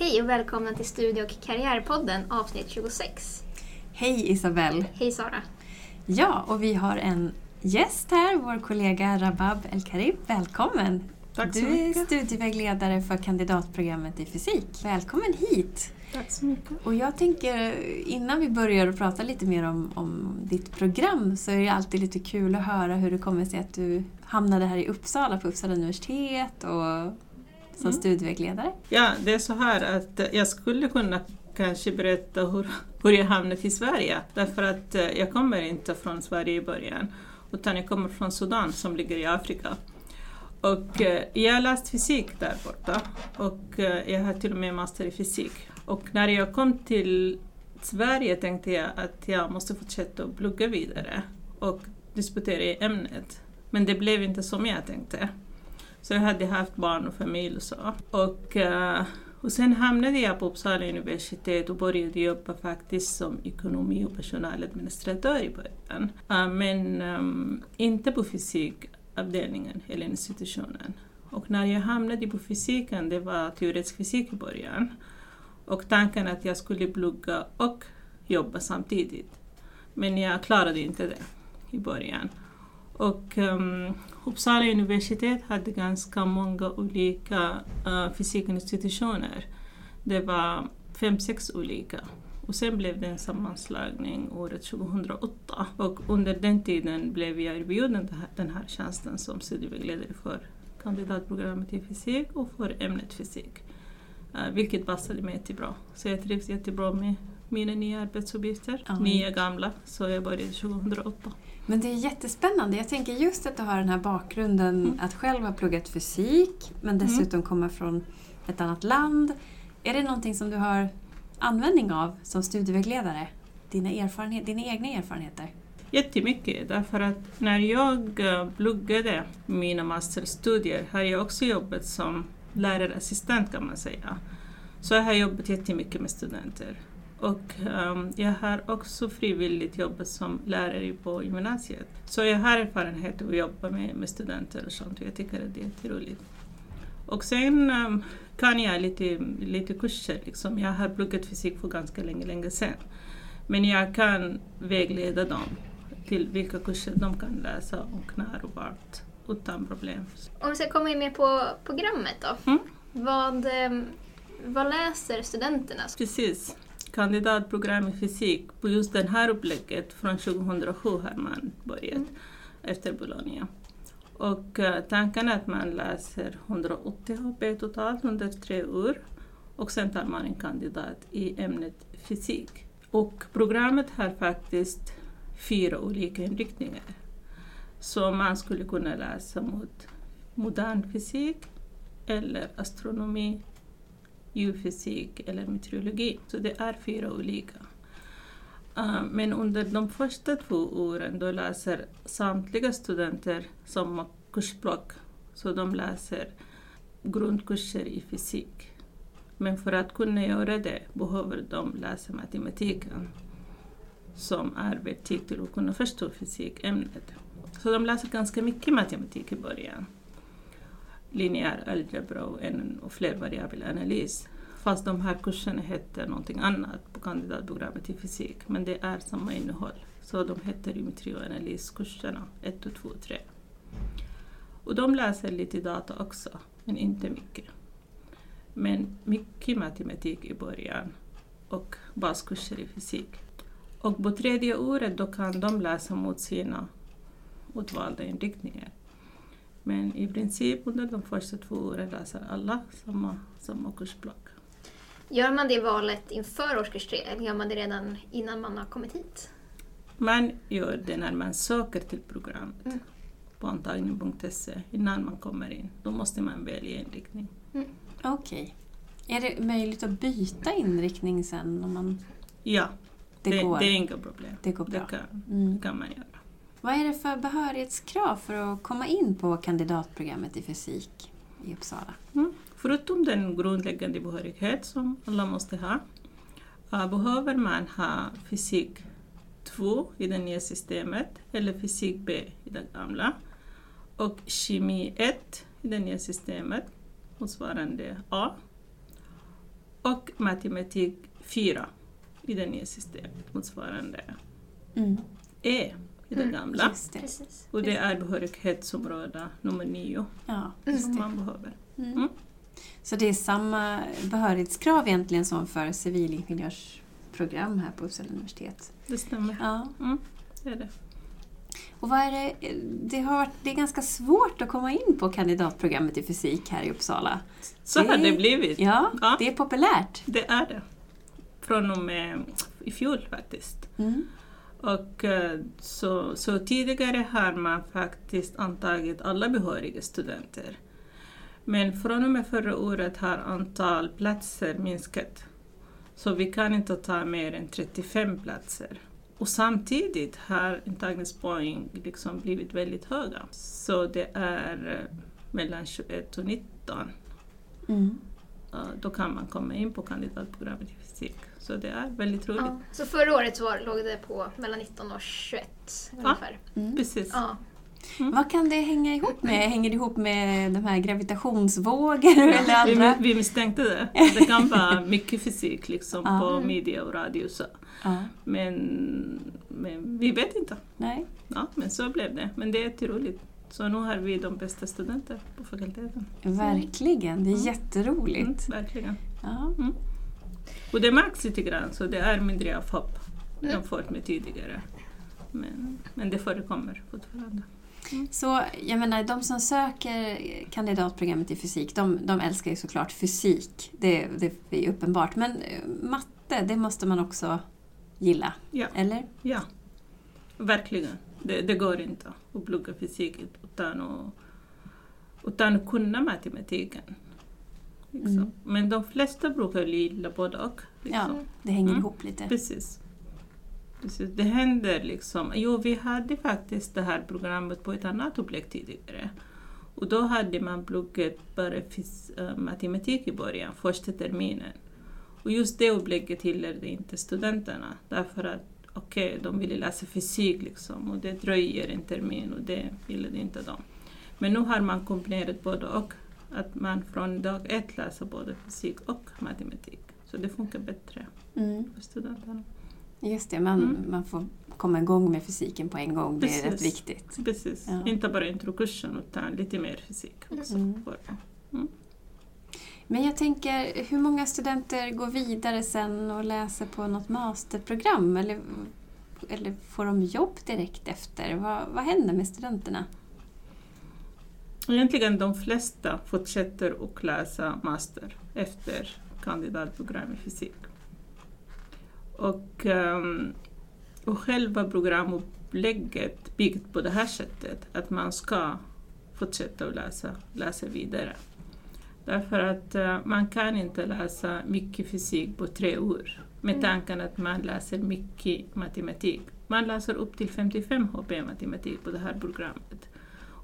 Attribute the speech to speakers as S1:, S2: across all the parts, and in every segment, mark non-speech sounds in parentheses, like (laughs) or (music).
S1: Hej och välkomna till Studie och karriärpodden avsnitt 26.
S2: Hej Isabelle!
S1: Hej Sara!
S2: Ja, och vi har en gäst här, vår kollega Rabab El-Karib. Välkommen!
S3: Tack så
S2: du är
S3: mycket.
S2: studievägledare för kandidatprogrammet i fysik. Välkommen hit!
S3: Tack så mycket.
S2: Och jag tänker, innan vi börjar att prata lite mer om, om ditt program så är det alltid lite kul att höra hur det kommer sig att du hamnade här i Uppsala, på Uppsala universitet och som
S3: Mm.
S2: studievägledare.
S3: Ja, det är så här att jag skulle kunna kanske berätta hur, hur jag hamnade i Sverige. Därför att eh, jag kommer inte från Sverige i början, utan jag kommer från Sudan som ligger i Afrika. Och eh, jag har läst fysik där borta och eh, jag har till och med master i fysik. Och när jag kom till Sverige tänkte jag att jag måste fortsätta att plugga vidare och disputera i ämnet. Men det blev inte som jag tänkte. Så jag hade haft barn och familj och så. Och, eh, och sen hamnade jag på Uppsala universitet och började jobba faktiskt som ekonomi och personaladministratör i början. Eh, men eh, inte på fysikavdelningen eller institutionen. Och när jag hamnade på fysiken, det var teoretisk fysik i början. Och tanken att jag skulle plugga och jobba samtidigt. Men jag klarade inte det i början. Och um, Uppsala universitet hade ganska många olika uh, fysikinstitutioner. Det var fem, sex olika. Och sen blev det en sammanslagning året 2008. Och under den tiden blev jag erbjuden den här, den här tjänsten som studievägledare för kandidatprogrammet i fysik och för ämnet fysik. Uh, vilket passade mig jättebra. Så jag trivs jättebra med mina nya arbetsuppgifter.
S2: Ja.
S3: Nya gamla. Så jag började 2008.
S2: Men det är jättespännande. Jag tänker just att du har den här bakgrunden
S3: Mm.
S2: att själv ha pluggat fysik men dessutom komma från ett annat land. Är det någonting som du har användning av som studievägledare? Dina, erfarenhet, dina egna erfarenheter?
S3: Jättemycket, därför att när jag eh, pluggade mina masterstudier har jag också jobbat som lärarassistent kan man säga. Så jag har jobbat jättemycket med studenter. Och ehm, jag har också frivilligt jobbat som lärare på gymnasiet. Så jag har erfarenhet av att jobba med, med studenter och sånt och jag tycker att det är jätteroligt. Och sen ehm, kan jag lite, lite kurser. Liksom. Jag har pluggat fysik för ganska länge, länge sedan. Men jag kan vägleda dem till vilka kurser de kan läsa och när och vart utan problem.
S1: Om vi ska komma in mer på programmet då.
S3: Mm.
S1: Vad, eh, vad läser studenterna?
S3: Precis. Kandidatprogram i fysik på just det här upplägget från 2007 har man börjat
S1: Mm.
S3: efter Bologna. Och eh, tanken är att man läser 180 HP totalt under tre år och sen tar man en kandidat i ämnet fysik. Och programmet har faktiskt fyra olika inriktningar. Så man skulle kunna läsa mot modern fysik eller astronomi, geofysik eller meteorologi. Så det är fyra olika. Eh, men under de första två åren då läser samtliga studenter samma kursblock. Så de läser grundkurser i fysik. Men för att kunna göra det behöver de läsa matematiken som är verktyg till att kunna förstå fysikämnet. Så de läser ganska mycket matematik i början. Linjär algebra och, en och flervariabel analys. Fast de här kurserna heter någonting annat på kandidatprogrammet i fysik, men det är samma innehåll. Så de heter geometri och analyskurserna 1, 2 och 3. Och de läser lite data också, men inte mycket. Men mycket matematik i början och baskurser i fysik. Och på tredje året då kan de läsa mot sina utvalda inriktningar. Men i princip under de första två åren läser alla samma, samma kursblock.
S1: Gör man det valet inför årskurs tre eller gör man det redan innan man har kommit hit?
S3: Man gör det när man söker till programmet
S1: Mm.
S3: på antagning.se innan man kommer in. Då måste man välja inriktning.
S2: Okej. Är det möjligt att byta inriktning sen? Om man,
S3: Ja,
S2: det,
S3: det,
S2: går?
S3: det är inga problem.
S2: det går
S3: Det
S2: bra.
S3: kan,
S2: Mm.
S3: det kan man göra.
S2: Vad är det för behörighetskrav för att komma in på kandidatprogrammet i fysik i Uppsala?
S3: Mm. Förutom den grundläggande behörighet som alla måste ha, äh, behöver man ha fysik 2 i det nya systemet eller fysik B i det gamla och kemi 1 i det nya systemet motsvarande A och matematik 4 i det nya systemet, motsvarande
S2: Mm.
S3: E i det
S1: Mm,
S3: gamla.
S2: Det.
S3: Och det är behörighetsområde nummer 9
S2: Ja,
S3: som man behöver.
S2: Mm.
S3: Mm.
S2: Så det är samma behörighetskrav egentligen som för civilingenjörsprogram här på Uppsala universitet?
S3: Det stämmer.
S2: Ja.
S3: Mm, det är det.
S2: Och vad är det, det, har det är ganska svårt att komma in på kandidatprogrammet i fysik här i Uppsala.
S3: Så har
S2: Det-
S3: det blivit.
S2: Ja,
S3: Ja.
S2: det är populärt.
S3: Det är det. Från och med i fjol faktiskt.
S2: Mm.
S3: Och eh, så, så tidigare har man faktiskt antagit alla behöriga studenter. Men från och med förra året har antal platser minskat. Så vi kan inte ta mer än 35 platser. Och samtidigt har intagningspoäng liksom blivit väldigt höga. Så det är eh, mellan 21 och 19.
S2: Mm.
S3: Då kan man komma in på kandidatprogrammet i fysik. Så det är väldigt roligt.
S1: Ja. Så förra året så var, låg det på mellan 19 och 21 ungefär.
S2: Mm.
S3: Precis.
S1: Ja.
S2: Vad kan det hänga ihop med? Hänger det ihop med de här gravitationsvågor eller
S3: Vi,
S2: andra?
S3: vi misstänkte det. (laughs) Det kan vara mycket fysik liksom
S2: Ja.
S3: på
S1: Mm.
S3: media och radio. Så.
S2: Ja,
S3: Men, men vi vet inte.
S2: nej.
S3: Ja, men så blev det. Men det är jätteroligt. Så nu har vi de bästa studenter på fakulteten.
S2: Verkligen, det är
S3: Mm.
S2: jätteroligt.
S3: Mm, verkligen.
S2: Ja.
S3: Och det märks lite grann, så det är mindre av hopp
S1: Mm.
S3: jämfört med tidigare. Men, men det förekommer fortfarande.
S2: Så jag menar, de som söker kandidatprogrammet i fysik, de, de älskar ju såklart fysik. Det, det är uppenbart. Men eh, matte, det måste man också gilla,
S3: Ja.
S2: eller?
S3: Ja, verkligen. Det, det går inte att plugga fysik utan att, utan att kunna matematiken. Liksom.
S2: Mm.
S3: Men de flesta brukar gilla både och. Liksom.
S2: Ja, det hänger
S3: Mm.
S2: ihop lite.
S3: Precis. Precis. Det händer liksom. Jo, vi hade faktiskt det här programmet på ett annat upplägg tidigare. Och då hade man pluggat bara äh, matematik i början, första terminen. Och just det upplägget gillade inte studenterna. Därför att okej, de ville läsa fysik liksom och det dröjer en termin och det gillade inte de. Men nu har man kombinerat både och. Att man från dag ett läser både fysik och matematik. Så det funkar bättre
S2: Mm.
S3: för studenterna.
S2: Just det, man,
S3: Mm.
S2: man får komma igång med fysiken på en gång. Det är rätt
S3: Precis.
S2: viktigt.
S3: Precis.
S2: Ja.
S3: Inte bara introkursen utan lite mer fysik också.
S2: Mm.
S3: För-
S2: Men jag tänker, hur många studenter går vidare sen och läser på något masterprogram? Eller, eller får de jobb direkt efter? Vad, vad händer med studenterna?
S3: Egentligen de flesta fortsätter att läsa master efter kandidatprogram i fysik. Och, ehm, och själva programupplägget byggt på det här sättet, att man ska fortsätta att läsa, läsa vidare. Därför att eh, man kan inte läsa mycket fysik på tre år med
S1: Mm.
S3: tanken att man läser mycket matematik. Man läser upp till 55 HP matematik på det här programmet.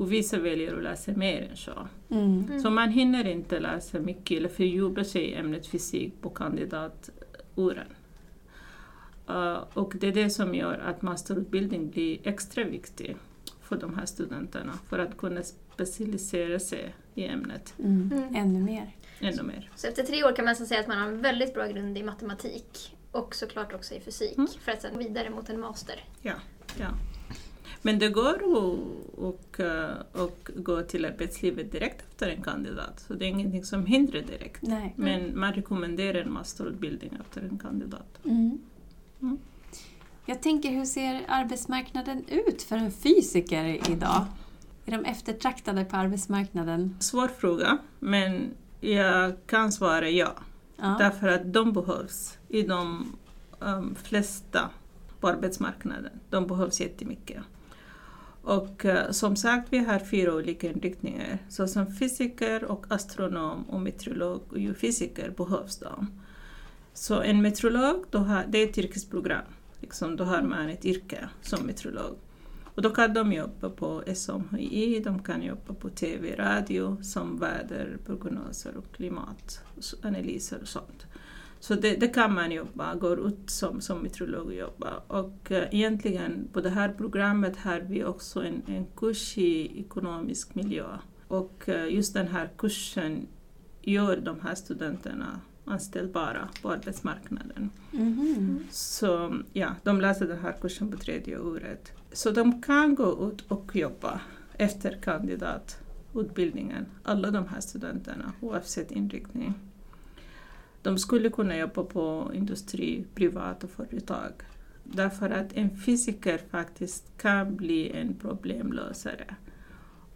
S3: Och vissa väljer att läsa mer än så.
S2: Mm.
S1: Mm.
S3: Så man hinner inte läsa mycket eller fördjupa sig i ämnet fysik på kandidatåren. Uh, och det är det som gör att masterutbildning blir extra viktig för de här studenterna för att kunna specialisera sig i ämnet
S2: Mm.
S1: Mm.
S2: Ännu mer.
S3: ännu mer.
S1: Så efter tre år kan man säga att man har en väldigt bra grund i matematik och såklart också i fysik
S3: Mm.
S1: för att sen gå vidare mot en master.
S3: Ja. Men det går att och, och gå till arbetslivet direkt efter en kandidat, så det är ingenting som hindrar direkt.
S2: Nej.
S3: Men man rekommenderar en masterutbildning efter en kandidat.
S2: Mm.
S3: Mm.
S2: Jag tänker, hur ser arbetsmarknaden ut för en fysiker idag? Är de eftertraktade på arbetsmarknaden?
S3: Svår fråga, men jag kan svara ja.
S2: Ja.
S3: Därför att de behövs i de um, flesta på arbetsmarknaden. De behövs jättemycket. Och eh, som sagt, vi har fyra olika inriktningar. Så som fysiker och astronom och meteorolog och geofysiker behövs de. Så en meteorolog, då har, det är ett yrkesprogram. Liksom, då har man ett yrke som meteorolog. Och då kan de jobba på SMHI, de kan jobba på TV, radio som väderprognoser och klimatanalyser och sånt. Så det, det kan man jobba, går ut som, som meteorolog och jobba. Och eh, egentligen på det här programmet har vi också en, en kurs i ekonomisk miljö. Och eh, just den här kursen gör de här studenterna anställbara på arbetsmarknaden.
S2: Mhm.
S3: Så ja, de läser den här kursen på tredje året. Så de kan gå ut och jobba efter kandidatutbildningen, alla de här studenterna, oavsett inriktning. De skulle kunna jobba på industri, privata företag. Därför att en fysiker faktiskt kan bli en problemlösare.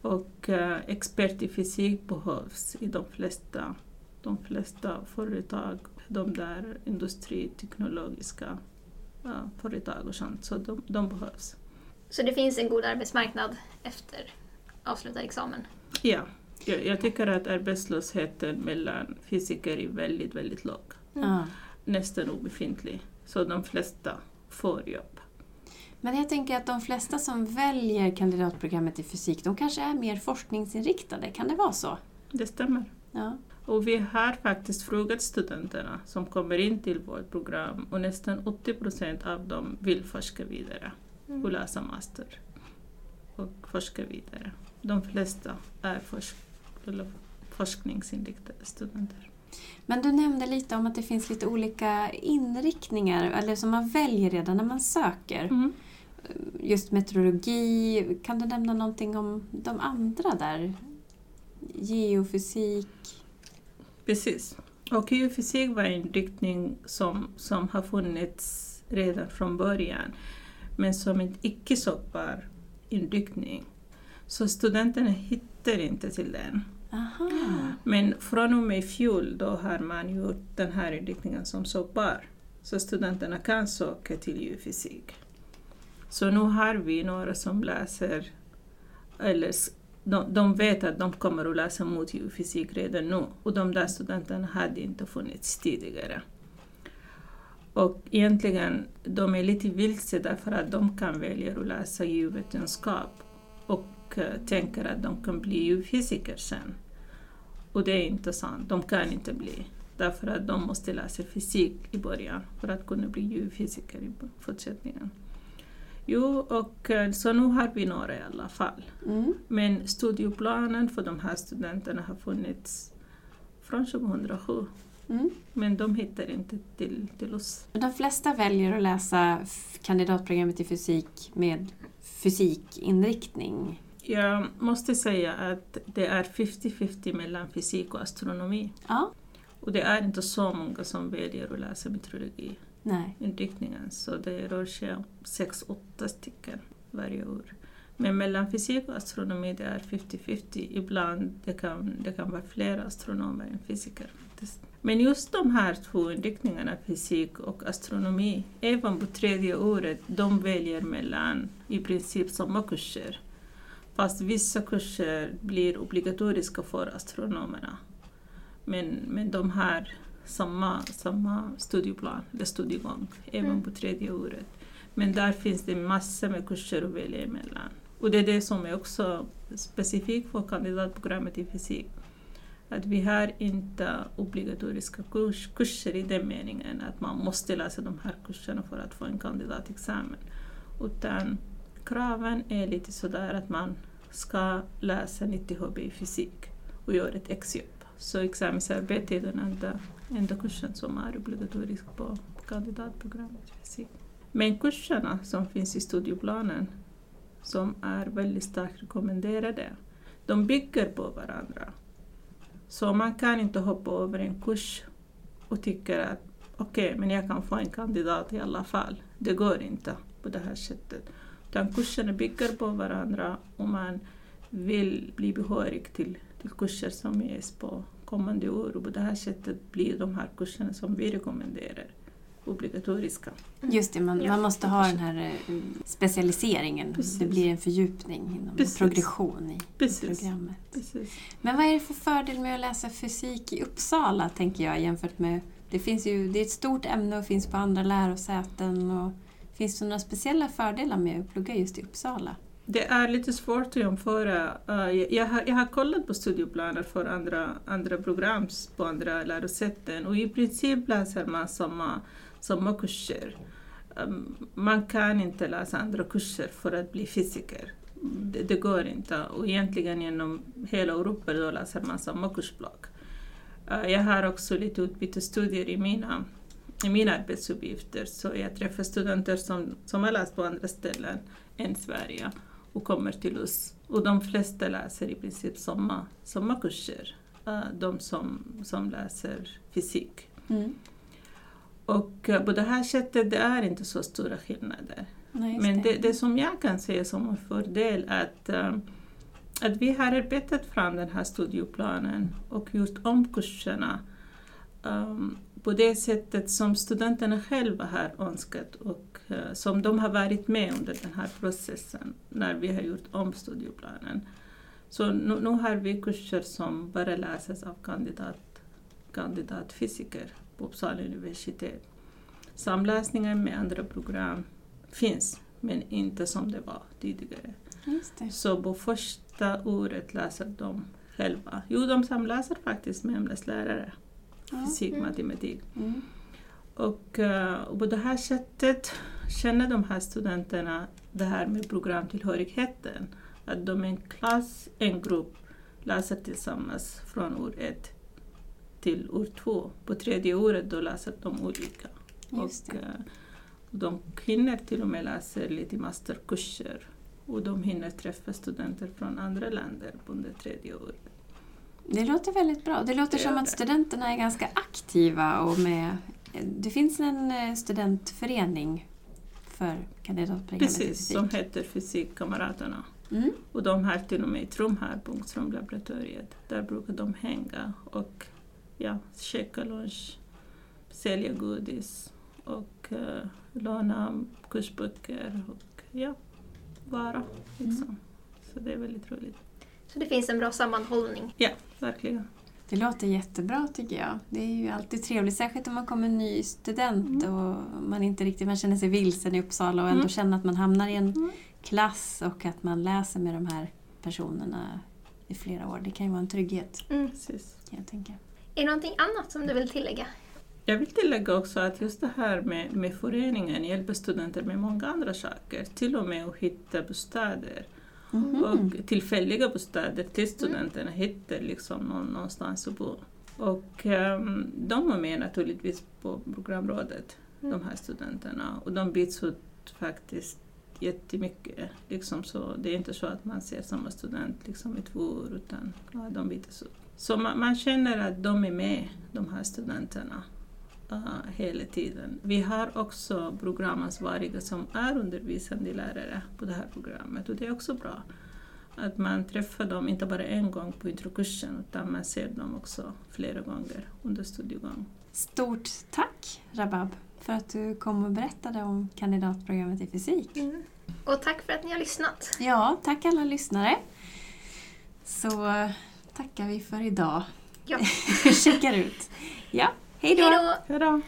S3: Och eh, expert i fysik behövs i de flesta, de flesta företag, de där industriteknologiska ja, företag och sånt, så de, de behövs.
S1: Så det finns en god arbetsmarknad efter avslutad examen.
S3: Ja, jag, jag tycker att arbetslösheten mellan fysiker är väldigt, väldigt låg.
S2: Ja.
S3: Nästan obefintlig. Så de flesta får jobb.
S2: Men jag tänker att de flesta som väljer kandidatprogrammet i fysik, de kanske är mer forskningsinriktade. Kan det vara så?
S3: Det stämmer.
S2: Ja.
S3: Och vi har faktiskt frågat studenterna som kommer in till vårt program och nästan 80 procent av dem vill forska vidare och läsa master och forska vidare. De flesta är forsk eller forskningsinriktade studenter.
S2: Men du nämnde lite om att det finns lite olika inriktningar, eller som man väljer redan när man söker.
S3: Mm.
S2: Just meteorologi, kan du nämna någonting om de andra där? Geofysik?
S3: Precis. Och geofysik var en riktning som, som har funnits redan från början, men som en icke sökbar inriktning. Så studenterna hittar inte till den.
S2: Aha.
S3: Men från och med i fjol då har man gjort den här inriktningen som soppar. Så studenterna kan söka till geofysik. Så nu har vi några som läser, eller de, de vet att de kommer att läsa mot geofysik redan nu och de där studenterna hade inte funnits tidigare. Och egentligen, de är lite vilse därför att de kan välja att läsa geovetenskap och eh, tänker att de kan bli geofysiker sen. Och det är inte sant, de kan inte bli. Därför att de måste läsa fysik i början för att kunna bli geofysiker i fortsättningen. Jo, och eh, så nu har vi några i alla fall.
S2: Mm.
S3: Men studieplanen för de här studenterna har funnits från 2007.
S2: Mm.
S3: Men de hittar inte till, till oss.
S2: De flesta väljer att läsa kandidatprogrammet i fysik med fysikinriktning.
S3: Jag måste säga att det är 50-50 mellan fysik och astronomi.
S2: Ja.
S3: Och det är inte så många som väljer att läsa meteorologi.
S2: Nej.
S3: inriktningen så det rör sig om 6-8 stycken varje år. Men mellan fysik och astronomi det är 50-50. Ibland det kan det kan vara fler astronomer än fysiker. Men just de här två inriktningarna, fysik och astronomi, även på tredje året, de väljer mellan i princip samma kurser. Fast vissa kurser blir obligatoriska för astronomerna. Men, men de har samma, samma studieplan, eller studiegång, även
S1: Mm.
S3: på tredje året. Men där finns det massor med kurser att välja emellan. Och det är det som är också specifikt för kandidatprogrammet i fysik. Att vi har inte obligatoriska kurs, kurser i den meningen att man måste läsa de här kurserna för att få en kandidatexamen. Utan kraven är lite sådär att man ska läsa 90 HB i fysik och göra ett exjobb. Så examensarbete är den enda, enda kursen som är obligatorisk på kandidatprogrammet i fysik. Men kurserna som finns i studieplanen, som är väldigt starkt rekommenderade, de bygger på varandra. Så man kan inte hoppa över en kurs och tycka att okej, men jag kan få en kandidat i alla fall. Det går inte på det här sättet. Utan kurserna bygger på varandra och man vill bli behörig till, till kurser som ges på kommande år. Och på det här sättet blir de här kurserna som vi rekommenderar obligatoriska.
S2: Just det, man,
S1: Ja.
S2: man måste ha den här eh, specialiseringen.
S3: Precis.
S2: Det blir en fördjupning inom
S3: Precis.
S2: progression i
S3: Precis.
S2: programmet.
S3: Precis.
S2: Men vad är det för fördel med att läsa fysik i Uppsala, tänker jag, jämfört med... Det, finns ju, det är ett stort ämne och finns på andra lärosäten. Och finns det några speciella fördelar med att plugga just i Uppsala?
S3: Det är lite svårt att jämföra. Eh, jag, har, jag har kollat på studieplaner för andra, andra program på andra lärosäten och i princip läser man samma, samma kurser. Ehm, man kan inte läsa andra kurser för att bli fysiker. Det, det går inte. Och egentligen genom hela Europa då läser man samma kursblock. Eh, jag har också lite utbytesstudier i mina, i mina arbetsuppgifter, så jag träffar studenter som, som har läst på andra ställen än Sverige och kommer till oss. Och de flesta läser i princip samma, samma kurser, eh, de som, som läser fysik.
S2: Mm.
S3: Och eh, på det här sättet det är inte så stora skillnader.
S2: Nej,
S3: Men det, det som jag kan se som en fördel är att, eh, att vi har arbetat fram den här studieplanen och gjort om kurserna um, på det sättet som studenterna själva har önskat och eh, som de har varit med under den här processen när vi har gjort om studieplanen. Så nu, nu har vi kurser som bara läses av kandidat, kandidatfysiker på Uppsala universitet. Samläsningen med andra program finns, men inte som det var tidigare. Så på första året läser de själva. Jo, de samläser faktiskt med ämneslärare. Fysik,
S1: Mm.
S3: matematik.
S2: Mm.
S3: Och, eh, och på det här sättet känner de här studenterna det här med programtillhörigheten. Att de är en klass, en grupp, läser tillsammans från år ett till år två. På tredje året då läser de olika.
S2: Just
S3: Och,
S2: det.
S3: eh, de hinner till och med läsa lite masterkurser och de hinner träffa studenter från andra länder under tredje året.
S2: Det låter väldigt bra. Det låter
S3: Det
S2: som att
S3: det.
S2: studenterna är ganska aktiva och med... Det finns en eh, studentförening för kandidatprogrammet i
S3: Precis,
S2: fysik.
S3: som heter Fysikkamraterna.
S2: Mm.
S3: Och de har till och med ett rum här på Ångströmlaboratoriet. Där brukar de hänga och ja, käka lunch, sälja godis och uh, låna kursböcker och ja, vara liksom. Så det är väldigt roligt.
S1: Så det finns en bra sammanhållning.
S3: Ja, verkligen.
S2: Det låter jättebra tycker jag. Det är ju alltid trevligt, särskilt om man kommer ny student och man inte riktigt man känner sig vilsen i Uppsala och ändå
S3: Mm.
S2: känner att man hamnar i en
S3: Mm.
S2: klass och att man läser med de här personerna i flera år. Det kan ju vara en trygghet
S1: Mm.
S3: Precis.
S2: kan jag tänka.
S1: Är det någonting annat som du vill tillägga?
S3: Jag vill tillägga också att just det här med, med föreningen hjälper studenter med många andra saker, till och med att hitta bostäder.
S2: Mhm.
S3: och tillfälliga bostäder till studenterna hittar liksom någon, någonstans att bo. Och ehm, de är med naturligtvis på programrådet,
S1: Mm.
S3: de här studenterna. Och de byts ut faktiskt jättemycket. Liksom så, det är inte så att man ser samma student liksom i två år, utan ja, de byts ut. Så man, man känner att de är med, de här studenterna, uh, hela tiden. Vi har också programansvariga som är undervisande lärare på det här programmet och det är också bra. Att man träffar dem inte bara en gång på introkursen utan man ser dem också flera gånger under studiegång.
S2: Stort tack Rabab för att du kom och berättade om kandidatprogrammet i fysik.
S1: Mm. Och tack för att ni har lyssnat.
S2: Ja, tack alla lyssnare. Så tackar vi för idag.
S1: Ja. (laughs)
S2: Checkar ut. Ja,
S3: hej då!